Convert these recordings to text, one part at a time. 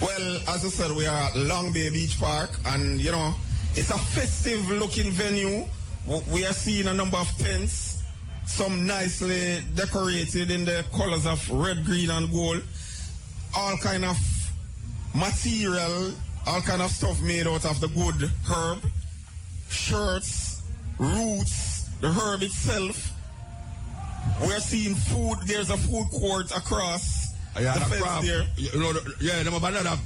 Well, as I said, we are at Long Bay Beach Park, and you know, it's a festive looking venue. We are seeing a number of tents, some nicely decorated in the colors of red, green, and gold. All kind of material, all kind of stuff made out of the good herb, shirts, roots, the herb itself. We're seeing food. There's a food court across Yeah, the the fence craft, there. you know, the- yeah, them have another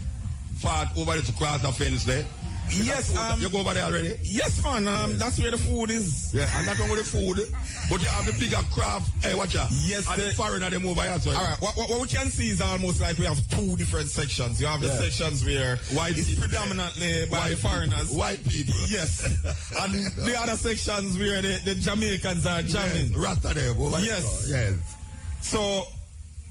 part over there to cross the fence there. Yes, Food- um, you go over there already? Yes, man. Um, That's where the food is. Yeah, and not only the food, but you have the bigger craft. Hey, watch out. Yes, and the, the- foreigner them over here. So All right. What, what, what we can see is almost like we have two different sections. You have the Yeah. sections where White it's people. predominantly by White foreigners. people. White people. Yes. and the other sections where the, the Jamaicans are jamming. Yes, Rasta them over. Yes. Yes. So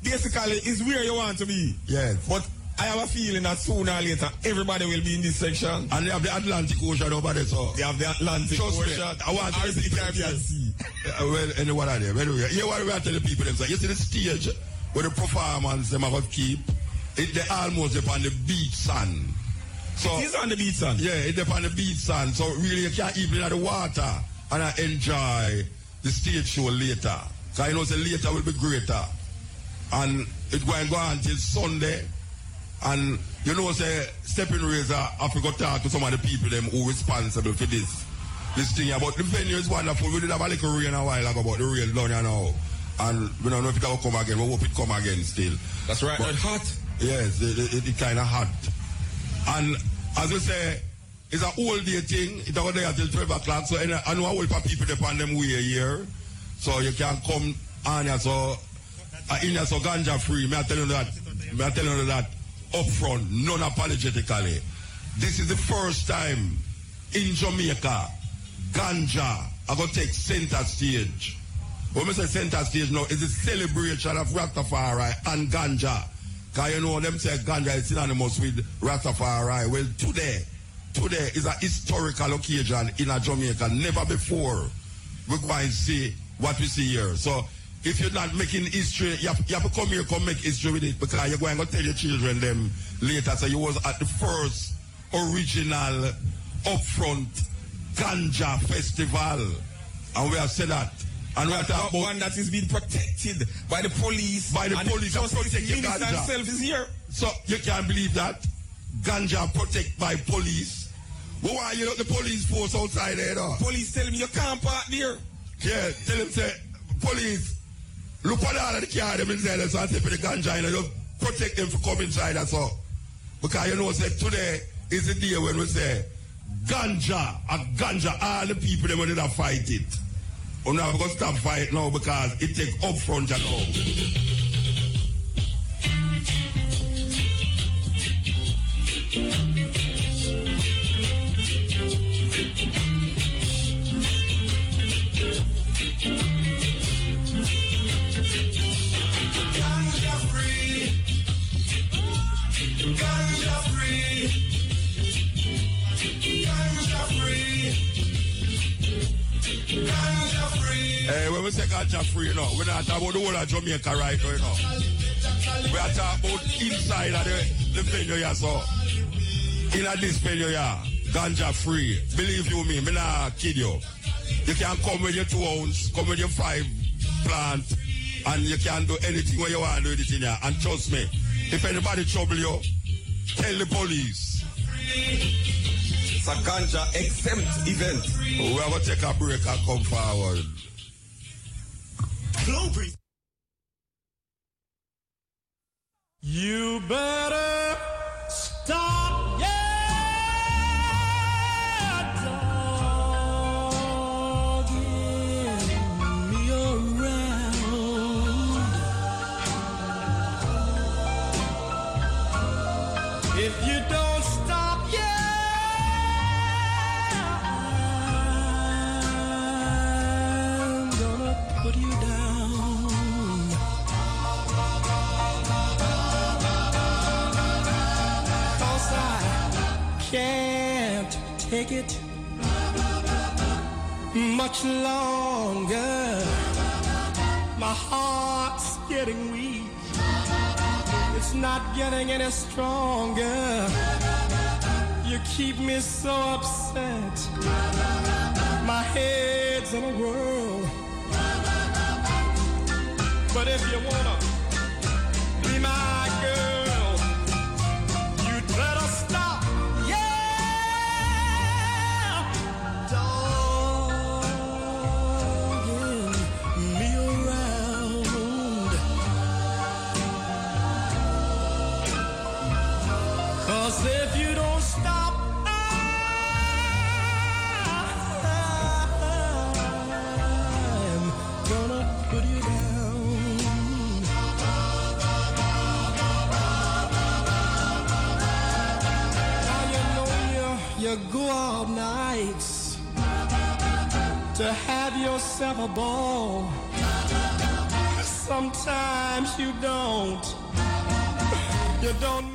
basically, it's where you want to be. Yes. But I have a feeling that sooner or later everybody will be in this section. And they have the Atlantic Ocean over there, so. They have the Atlantic Trust me, Ocean. I want to or the Caribbean Sea. Uh, well, any what are they? Anyway, here what we are telling the people them say, you see the stage where the performance them have to keep, it they almost upon the beach sand. So It is on the beach, son. yeah, it upon the beach sand. So really you can't even in the water and I enjoy the stage show later. Cause you know the later will be greater. And it going go on till Sunday. And you know say stepping razor I forgot to talk to some of the people them who responsible for this. This thing about the venue is wonderful. We did have a little rain a while ago about the rain down here now. And we don't know if it will come again. We hope it come again still. That's right. But- hot. Yes, it, it, it kind of hot. And as we say, it's a whole day thing. It's out there until 12 o'clock. So any- I know a whole lot of people depend them way here. So you can come on here. So uh, in here, so ganja free. May I tell you that? May I tell you that up front, non-apologetically. This is the first time in Jamaica, ganja are going to take center stage. When we say center stage now, it's a celebration of Rastafari and ganja. Because you know, them say ganja is synonymous with Rastafari. Well, today, today is a historical occasion in a Jamaica. Never before we go and see what we see here. So, if you're not making history, you have, you have to come here, come make history with it because you're going to tell your children them later. So you was at the first original upfront ganja festival. And we have said that. And we are talking one that is being protected by the police. By the and police justice protect your minister ganja. himself is here. So you can't believe that ganja protect by police. Well, are you know the police force outside there? Though? Police tell me you can't park there. Yeah, tell him say police. Look at all of the car them inside so I take the ganja and just protect them from coming inside. That's all. Because you know, say today is the day when we say ganja, a ganja, all the people them they fight it. We're not to stop fight now because it take upfront and all. Ganja free. Eh, when we say ganja free, you know, we're not talking about the whole of Jamaica right now, you know. We are talking about inside of the, the venue, yeah, so. In a this venue, yeah, ganja free. Believe you me, me not kid you. You can come with your two ounce, come with your five plant, and you can do anything where you want to do in here. And trust me, if anybody trouble you, tell the police. It's a ganja exempt event. We are going to take a break and come forward. You better stop, much longer. My heart's getting weak. It's not getting any stronger. You keep me so upset. My head's in a whirl. But if you wanna be my go out nights to have yourself a ball. Sometimes you don't. You don't.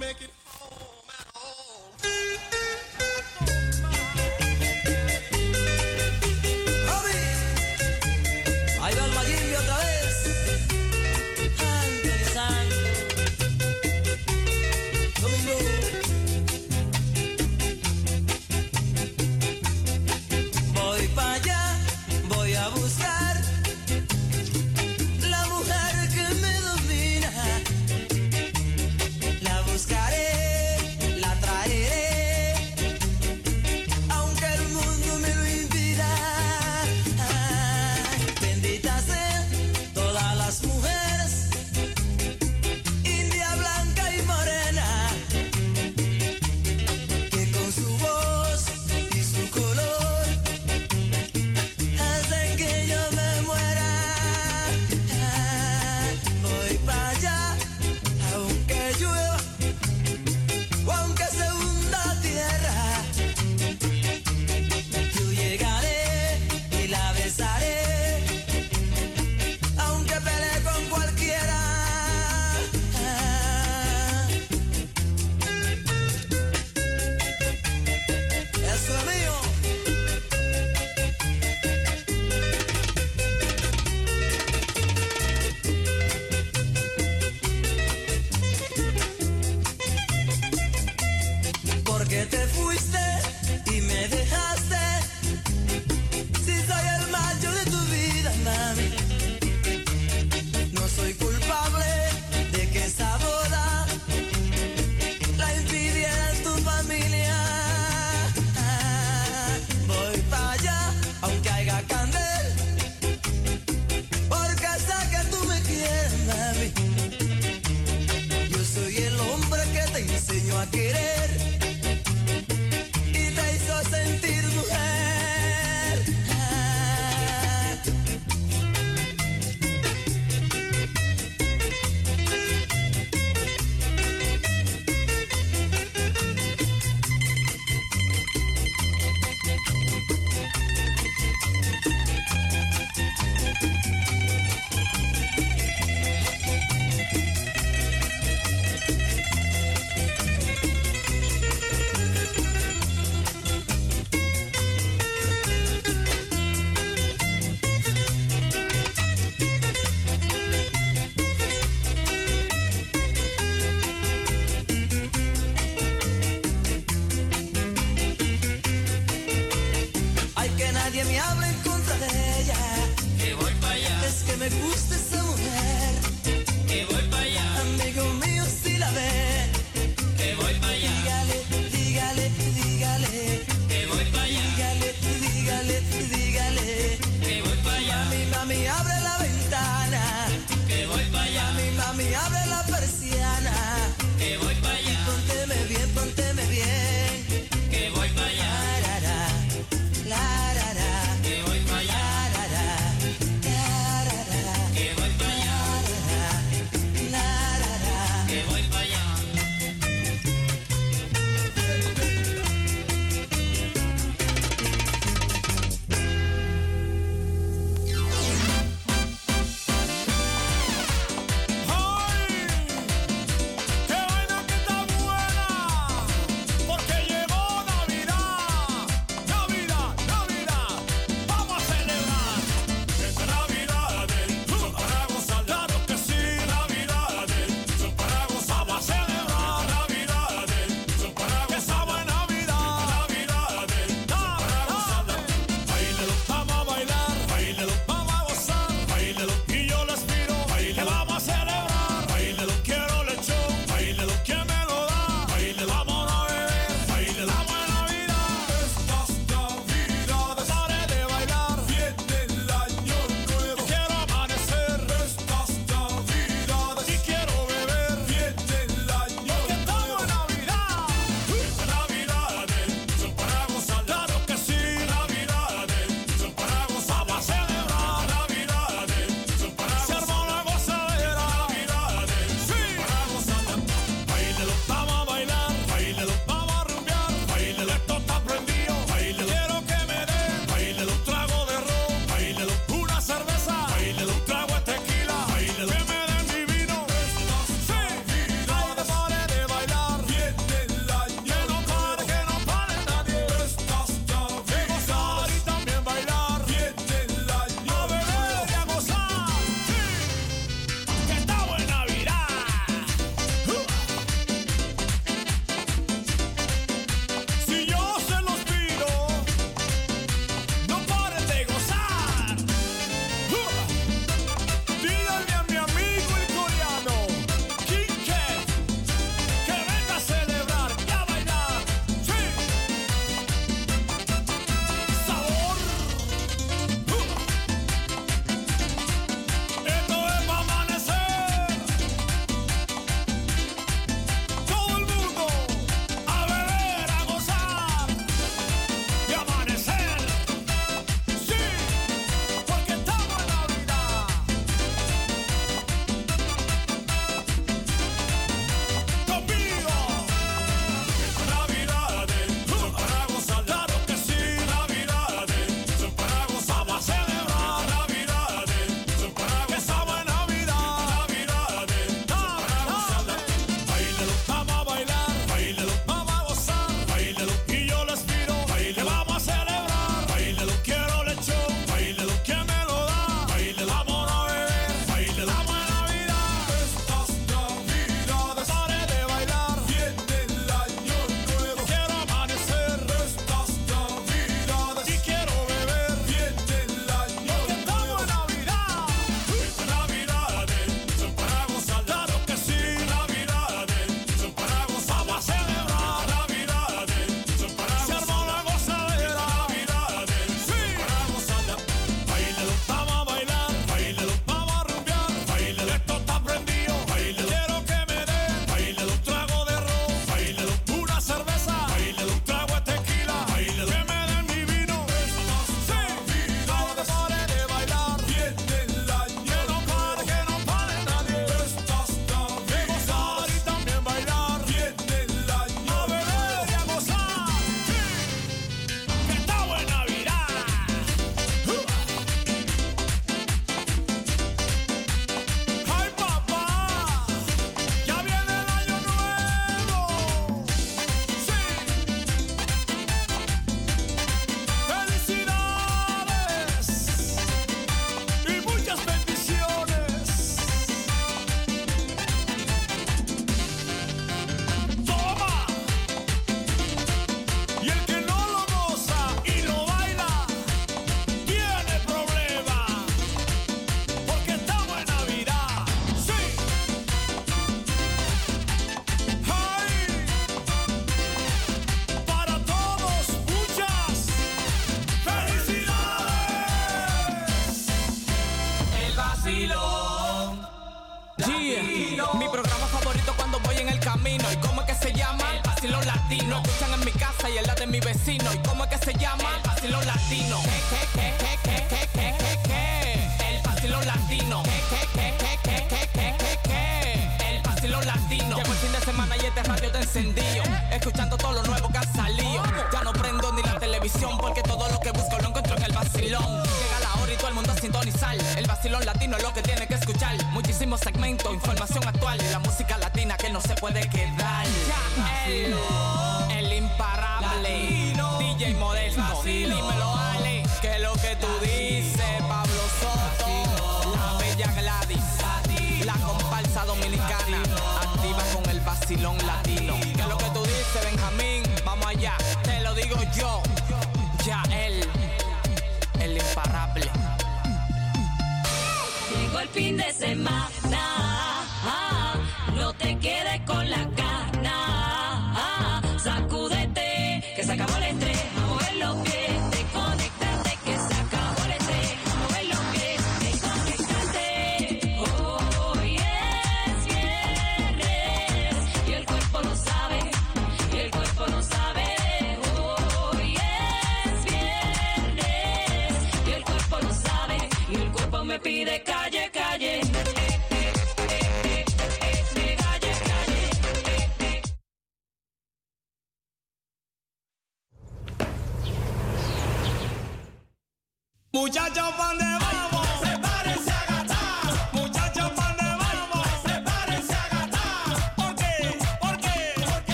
escuchando todo lo nuevo que ha salido. Ya no prendo ni la televisión porque todo lo que busco lo encuentro en el vacilón. Llega la hora y todo el mundo a sintonizar. El vacilón latino es lo que tiene que escuchar. Muchísimos segmentos, información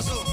Rico,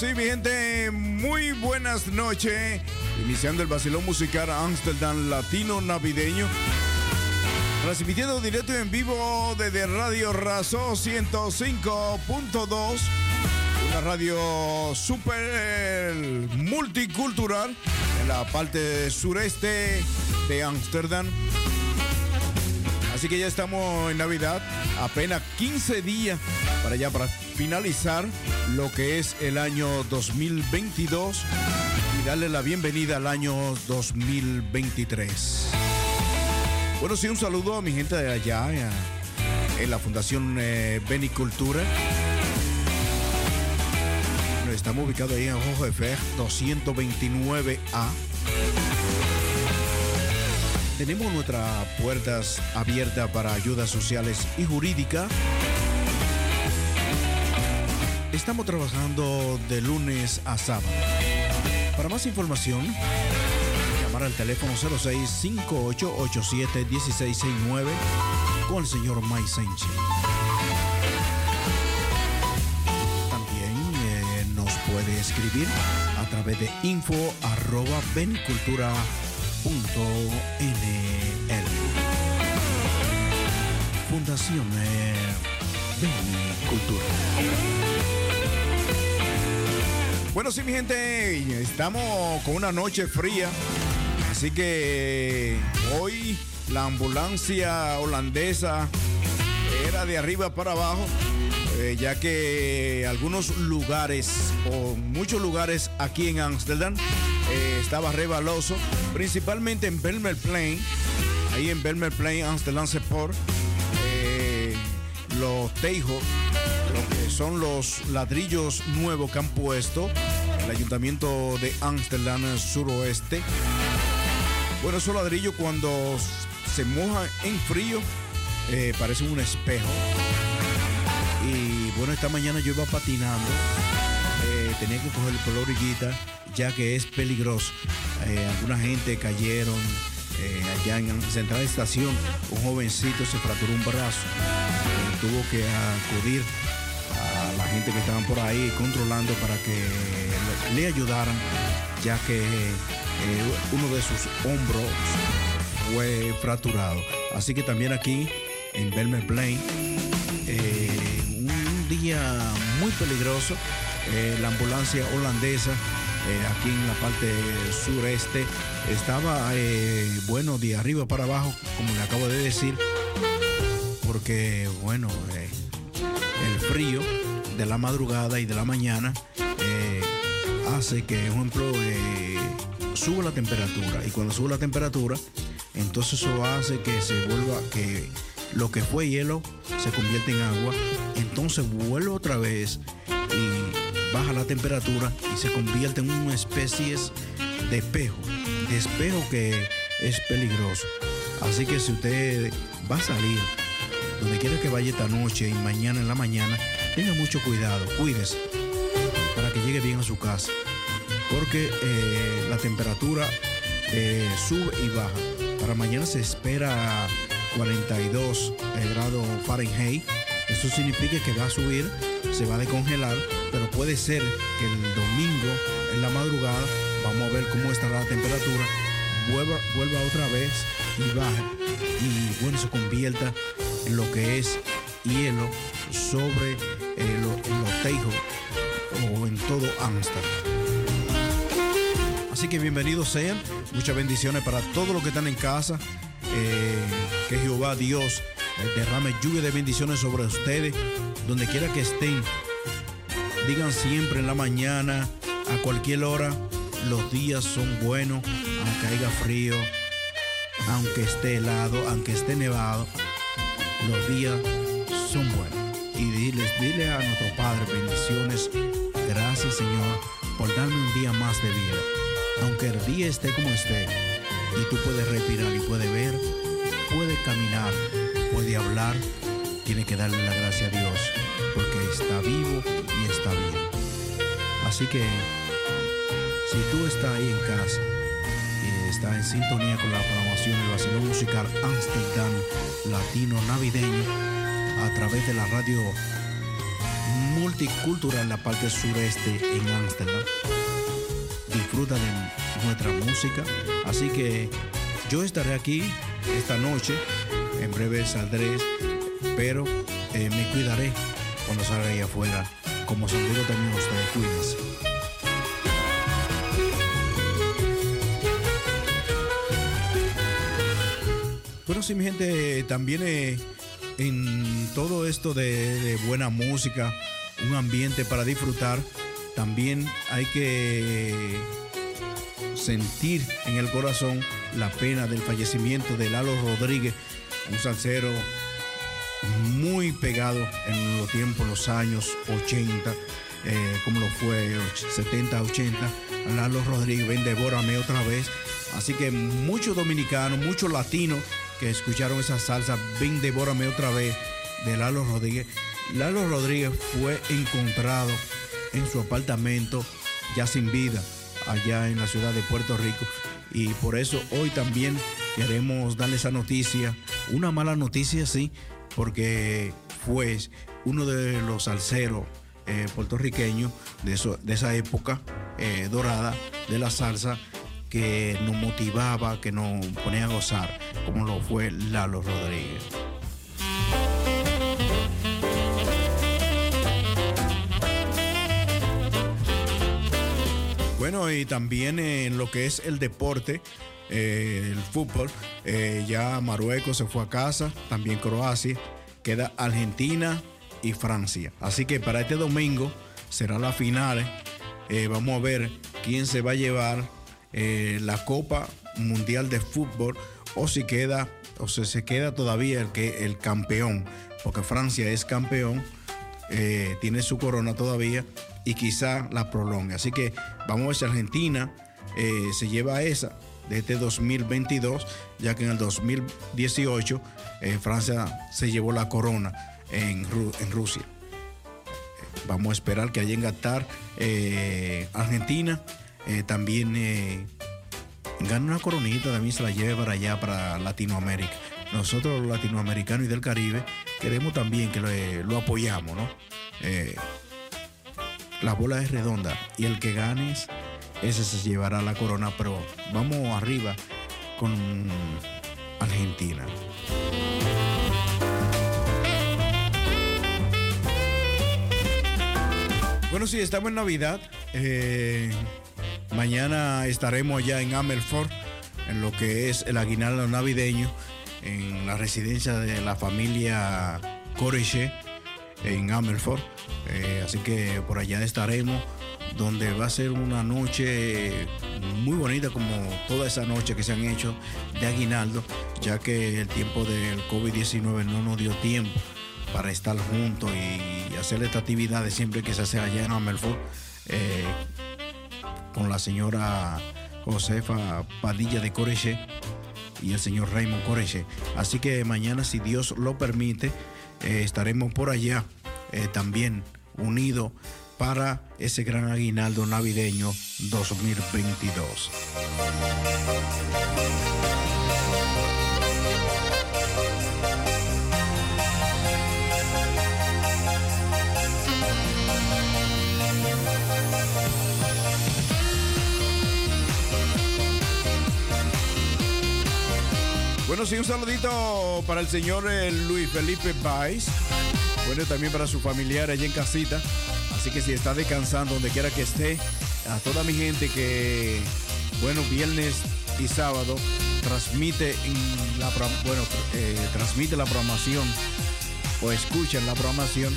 sí, mi gente, muy buenas noches. Iniciando el vacilón musical Amsterdam Latino Navideño. Transmitiendo directo y en vivo desde Radio Razo 105.2. Una radio super multicultural en la parte sureste de Ámsterdam. Así que ya estamos en Navidad, apenas 15 días para ya para finalizar lo que es el año 2022 y darle la bienvenida al año 2023. Bueno, sí, un saludo a mi gente de allá, eh, en la Fundación eh, Benicultura. Estamos ubicados ahí en de Fer 229A. Tenemos nuestras puertas abiertas para ayudas sociales y jurídicas. Estamos trabajando de lunes a sábado. Para más información, llamar al teléfono 0658871669 con el señor Mike. También eh, nos puede escribir a través de info benicultura.nl. Fundación eh, Benicultura. Bueno, sí, mi gente, estamos con una noche fría. Así que hoy la ambulancia holandesa era de arriba para abajo, eh, ya que algunos lugares o muchos lugares aquí en Ámsterdam eh, estaba rebaloso, principalmente en Belmer Plain, ahí en Belmer Plain, Amsterdam Sport, eh, los tejos, lo que son los ladrillos nuevos que han puesto el ayuntamiento de Ámsterdam suroeste. Bueno, esos ladrillos cuando se mojan en frío eh, parecen un espejo. Y bueno, esta mañana yo iba patinando. eh, tenía que coger por la orillita ya que es peligroso. Eh, alguna gente cayeron eh, allá en central de estación. Un jovencito se fracturó un brazo. Eh, tuvo que acudir a la gente que estaban por ahí controlando para que le, le ayudaran, ya que uno de sus hombros fue fracturado. Así que también aquí en Belmer Plain, un día muy peligroso, la ambulancia holandesa eh, aquí en la parte sureste estaba, eh, bueno, de arriba para abajo, como le acabo de decir, porque, bueno, eh, el frío de la madrugada y de la mañana hace que, por ejemplo, sube la temperatura. Y cuando sube la temperatura, entonces eso hace que se vuelva, que lo que fue hielo se convierte en agua. Entonces vuelve otra vez baja la temperatura y se convierte en una especie de espejo. De espejo que es peligroso. Así que si usted va a salir, donde quiera que vaya esta noche y mañana en la mañana, tenga mucho cuidado, cuídese para que llegue bien a su casa. Porque eh, la temperatura eh, sube y baja. Para mañana se espera 42 grados Fahrenheit. Eso significa que va a subir, se va a descongelar, pero puede ser que el domingo en la madrugada, vamos a ver cómo estará la temperatura, vuelva, vuelva otra vez y baje. Y bueno, se convierta en lo que es hielo sobre eh, lo- los tejos o en todo Amsterdam. Así que bienvenidos sean, muchas bendiciones para todos los que están en casa. Eh, que Jehová Dios eh, derrame lluvia de bendiciones sobre ustedes, donde quiera que estén. Digan siempre en la mañana, a cualquier hora, los días son buenos, aunque haya frío, aunque esté helado, aunque esté nevado, los días son buenos. Y diles, dile a nuestro Padre bendiciones. Gracias Señor por darme un día más de vida. Aunque el día esté como esté, y tú puedes respirar y puedes ver, puedes caminar, puedes hablar, tiene que darle la gracia a Dios, porque está vivo y está bien. Así que si tú estás ahí en casa y estás en sintonía con la programación del vacilón musical Amsterdam Latino Navideño a través de la radio multicultural la parte sureste en Ámsterdam. Disfruta de nuestra música. Así que yo estaré aquí esta noche. En breve saldré, pero eh, me cuidaré cuando salga ahí afuera. Como se digo también ustedes, cuídense. Bueno, sí, mi gente, también eh, en todo esto de, de buena música, un ambiente para disfrutar, también hay que sentir en el corazón la pena del fallecimiento de Lalo Rodríguez, un salsero muy pegado en los tiempos, los años 80, eh, como lo fue 70, 80. Lalo Rodríguez, ven, devórame otra vez. Así que muchos dominicanos, muchos latinos que escucharon esa salsa, ven, devórame otra vez, de Lalo Rodríguez. Lalo Rodríguez fue encontrado en su apartamento ya sin vida allá en la ciudad de Puerto Rico y por eso hoy también queremos darle esa noticia, una mala noticia sí, porque fue uno de los salseros eh, puertorriqueños de, esa época eh, dorada de la salsa que nos motivaba, que nos ponía a gozar, como lo fue Lalo Rodríguez. Bueno, y también en lo que es el deporte, eh, el fútbol, eh, ya Marruecos se fue a casa, también Croacia, queda Argentina y Francia. Así que para este domingo será la final. Eh, vamos a ver quién se va a llevar la Copa Mundial de Fútbol o si queda o si se queda todavía el que el campeón, porque Francia es campeón tiene su corona todavía y quizá la prolongue. Así que vamos a ver si Argentina se lleva esa de este 2022, ya que en el 2018 eh, Francia se llevó la corona en, Ru- en Rusia. Eh, Vamos a esperar que allá en Qatar eh, Argentina también gane una coronita, también se la lleve para allá, para Latinoamérica. Nosotros los latinoamericanos y del Caribe queremos también que lo, lo apoyamos, ¿no? La bola es redonda y el que gane, ese se llevará la corona, pero vamos arriba con Argentina. Bueno, sí, estamos en Navidad. Eh, mañana estaremos allá en Amelfort, en lo que es el aguinaldo navideño, en la residencia de la familia Coreche, en Amelfort. Eh, así que por allá estaremos, donde va a ser una noche muy bonita, como toda esa noche que se han hecho de aguinaldo, ya que el tiempo del COVID-19 no nos dio tiempo para estar juntos y hacer esta actividad de siempre que se hace allá en Amelfort eh, con la señora Josefa Padilla de Coreche y el señor Raymond Coreche. Así que mañana, si Dios lo permite, eh, estaremos por allá eh, también unidos para ese gran aguinaldo navideño 2022. Bueno, sí, un saludito para el señor eh, Luis Felipe Baez. Bueno, también para su familiar allá en casita. Así que si está descansando donde quiera que esté, a toda mi gente que, bueno, viernes y sábado transmite la bueno, eh, transmite la programación o escuchan la programación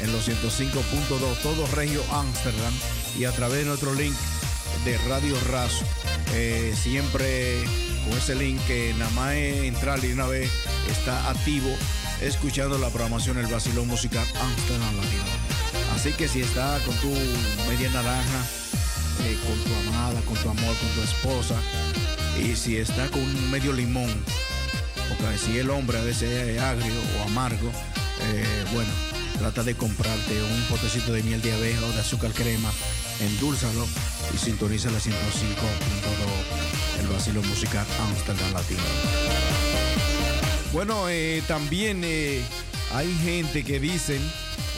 en los 105.2 todo Regio Amsterdam y a través de nuestro link de Radio Razo. Eh, siempre con ese link que nada más entrar y una vez está activo escuchando la programación El Vacilón Musical Amsterdam Latino. Así que si está con tu media naranja, eh, con tu amada, con tu amor, con tu esposa, y si está con un medio limón, porque si el hombre a veces es agrio o amargo, eh, bueno, trata de comprarte un potecito de miel de abeja o de azúcar crema, endúlzalo y sintoniza la 105.2 el vacilo musical Amsterdam Latino. Bueno, eh, también hay gente que dicen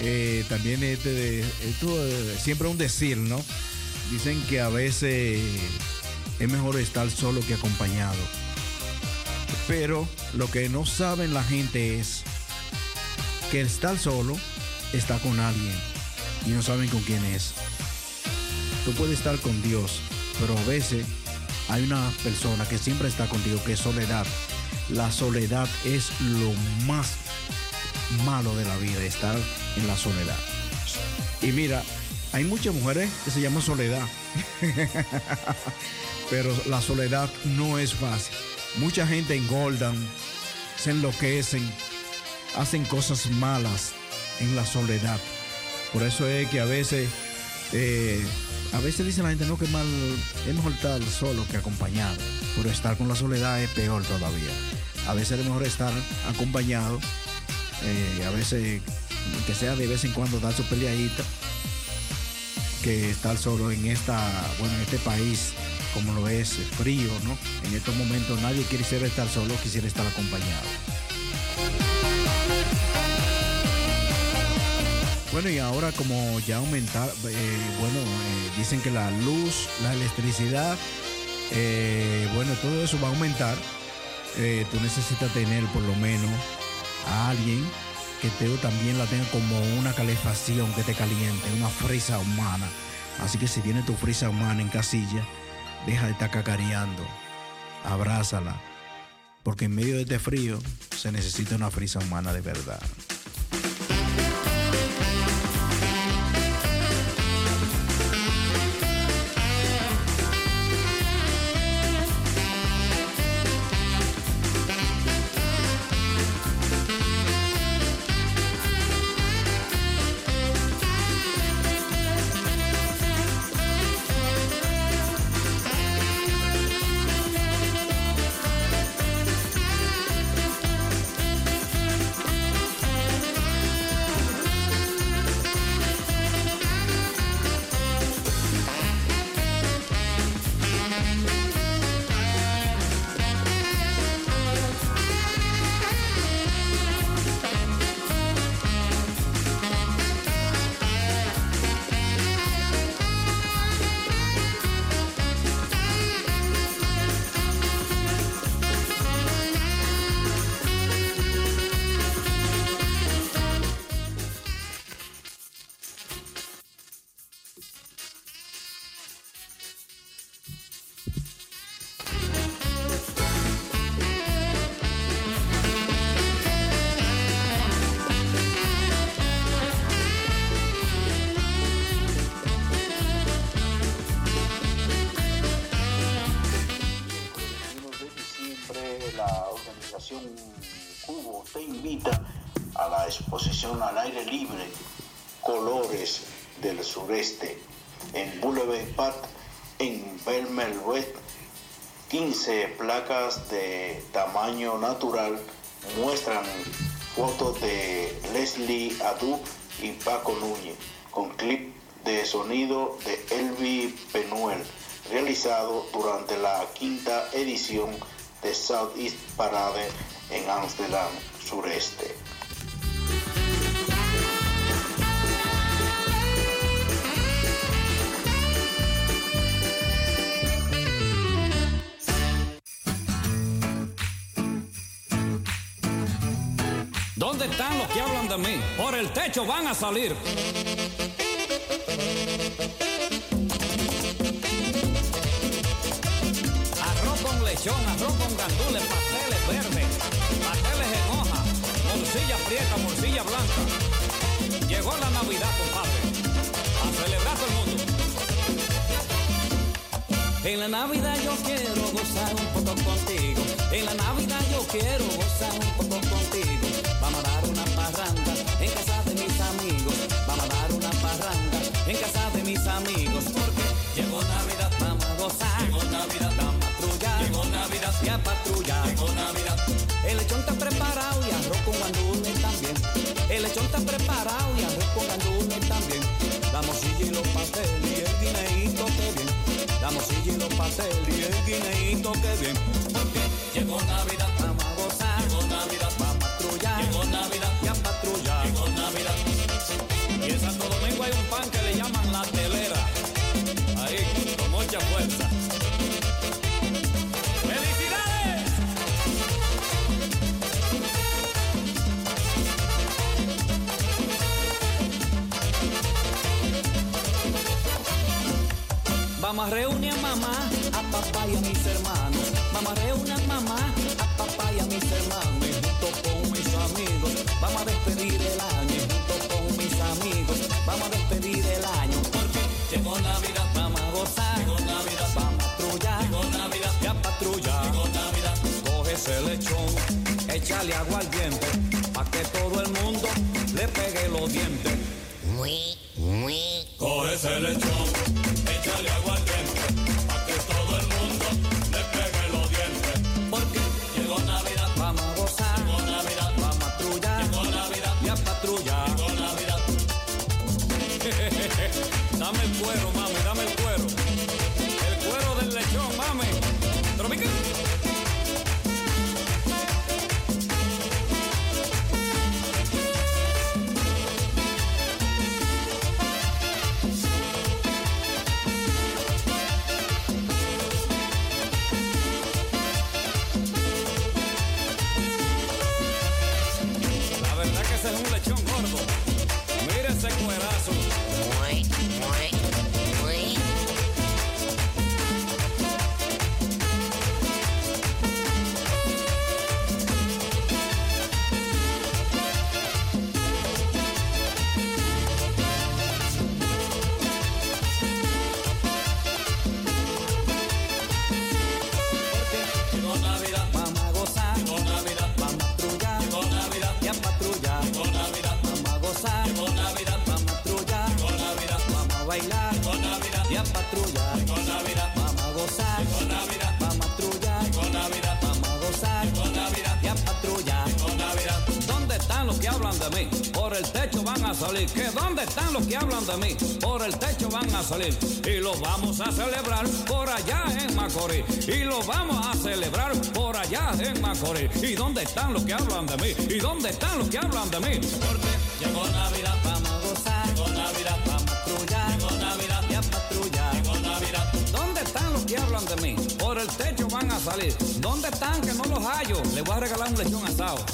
eh, también este de, esto eh, siempre un decir, ¿no? Dicen que a veces es mejor estar solo que acompañado. Pero lo que no saben la gente es que estar solo está con alguien y no saben con quién es. Tú puedes estar con Dios, pero a veces hay una persona que siempre está contigo, que es soledad. La soledad es lo más malo de la vida, estar en la soledad. Y mira, hay muchas mujeres que se llaman soledad, pero la soledad no es fácil. Mucha gente engordan, se enloquecen, hacen cosas malas en la soledad. Por eso es que a veces, eh, a veces dice la gente, no, que mal, es mejor estar solo que acompañado. Pero estar con la soledad es peor todavía. A veces es mejor estar acompañado, eh, a veces, que sea de vez en cuando dar su peleadita, que estar solo en esta, bueno, en este país, como lo es frío, ¿no? En estos momentos nadie quisiera estar solo, quisiera estar acompañado. Bueno, y ahora como ya aumentar, eh, bueno, eh, dicen que la luz, la electricidad, eh, bueno, todo eso va a aumentar. Tú necesitas tener por lo menos a alguien te también la tenga como una calefacción que te caliente, una frisa humana. Así que si viene tu frisa humana en casilla, deja de estar cacareando, abrázala, porque en medio de este frío se necesita una frisa humana de verdad. Libre Colores del Sureste en Boulevard Park en Belmel Red. 15 placas de tamaño natural muestran fotos de Leslie Adu y Paco Núñez con clip de sonido de Elvi Penuel realizado durante la quinta edición de Southeast Parade en Amsterdam Sureste. ¿Dónde están los que hablan de mí? Por el techo van a salir. Arroz con lechón, arroz con gandules, pasteles verdes, pasteles en hoja, morcilla prieta, morcilla blanca. Llegó la Navidad, compadre. A celebrar todo el mundo. En la Navidad yo quiero gozar un poco contigo. En la Navidad yo quiero gozar un poco contigo. Amigos. Porque llegó Navidad, vamos a gozar. Llegó Navidad, vamos a patrullar. Llegó Navidad, y a patrullar. Llegó Navidad. El lechón está preparado y arroz con gandules también. El lechón está preparado y arroz con gandules también. La morcilla y los pasteles y el guineíto que bien. La morcilla y los pasteles y el guineíto que bien. A reunir a mamá, a papá y a mis hermanos. A reunir a mamá, a papá y a mis hermanos. Y junto con mis amigos, vamos a despedir el año. Y junto con mis amigos, vamos a despedir el año. Porque llegó Navidad, vamos a gozar. Llegó Navidad, vamos a patrullar. Llegó Navidad, ya patrulla. Llegó Navidad, coge ese lechón, échale agua al diente, pa' que todo el mundo le pegue los dientes. Coge ese lechón, lechón a celebrar por allá en Macorís. Y los vamos a celebrar por allá en Macorís. ¿Y dónde están los que hablan de mí? ¿Y dónde están los que hablan de mí? Porque llegó Navidad, vamos gozar. Llegó Navidad, vamos patrullar. Llegó Navidad, y a patrullar. Llegó Navidad. ¿Dónde están los que hablan de mí? Por el techo van a salir. ¿Dónde están que no los hallo? Les voy a regalar un lechón asado.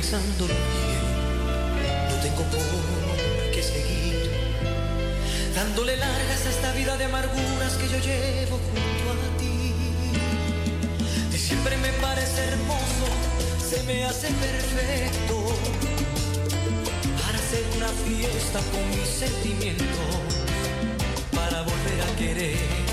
pensándolo bien, no tengo por qué seguir dándole largas a esta vida de amarguras que yo llevo junto a ti. Diciembre me parece hermoso, se me hace perfecto. Para hacer una fiesta con mis sentimientos, para volver a querer.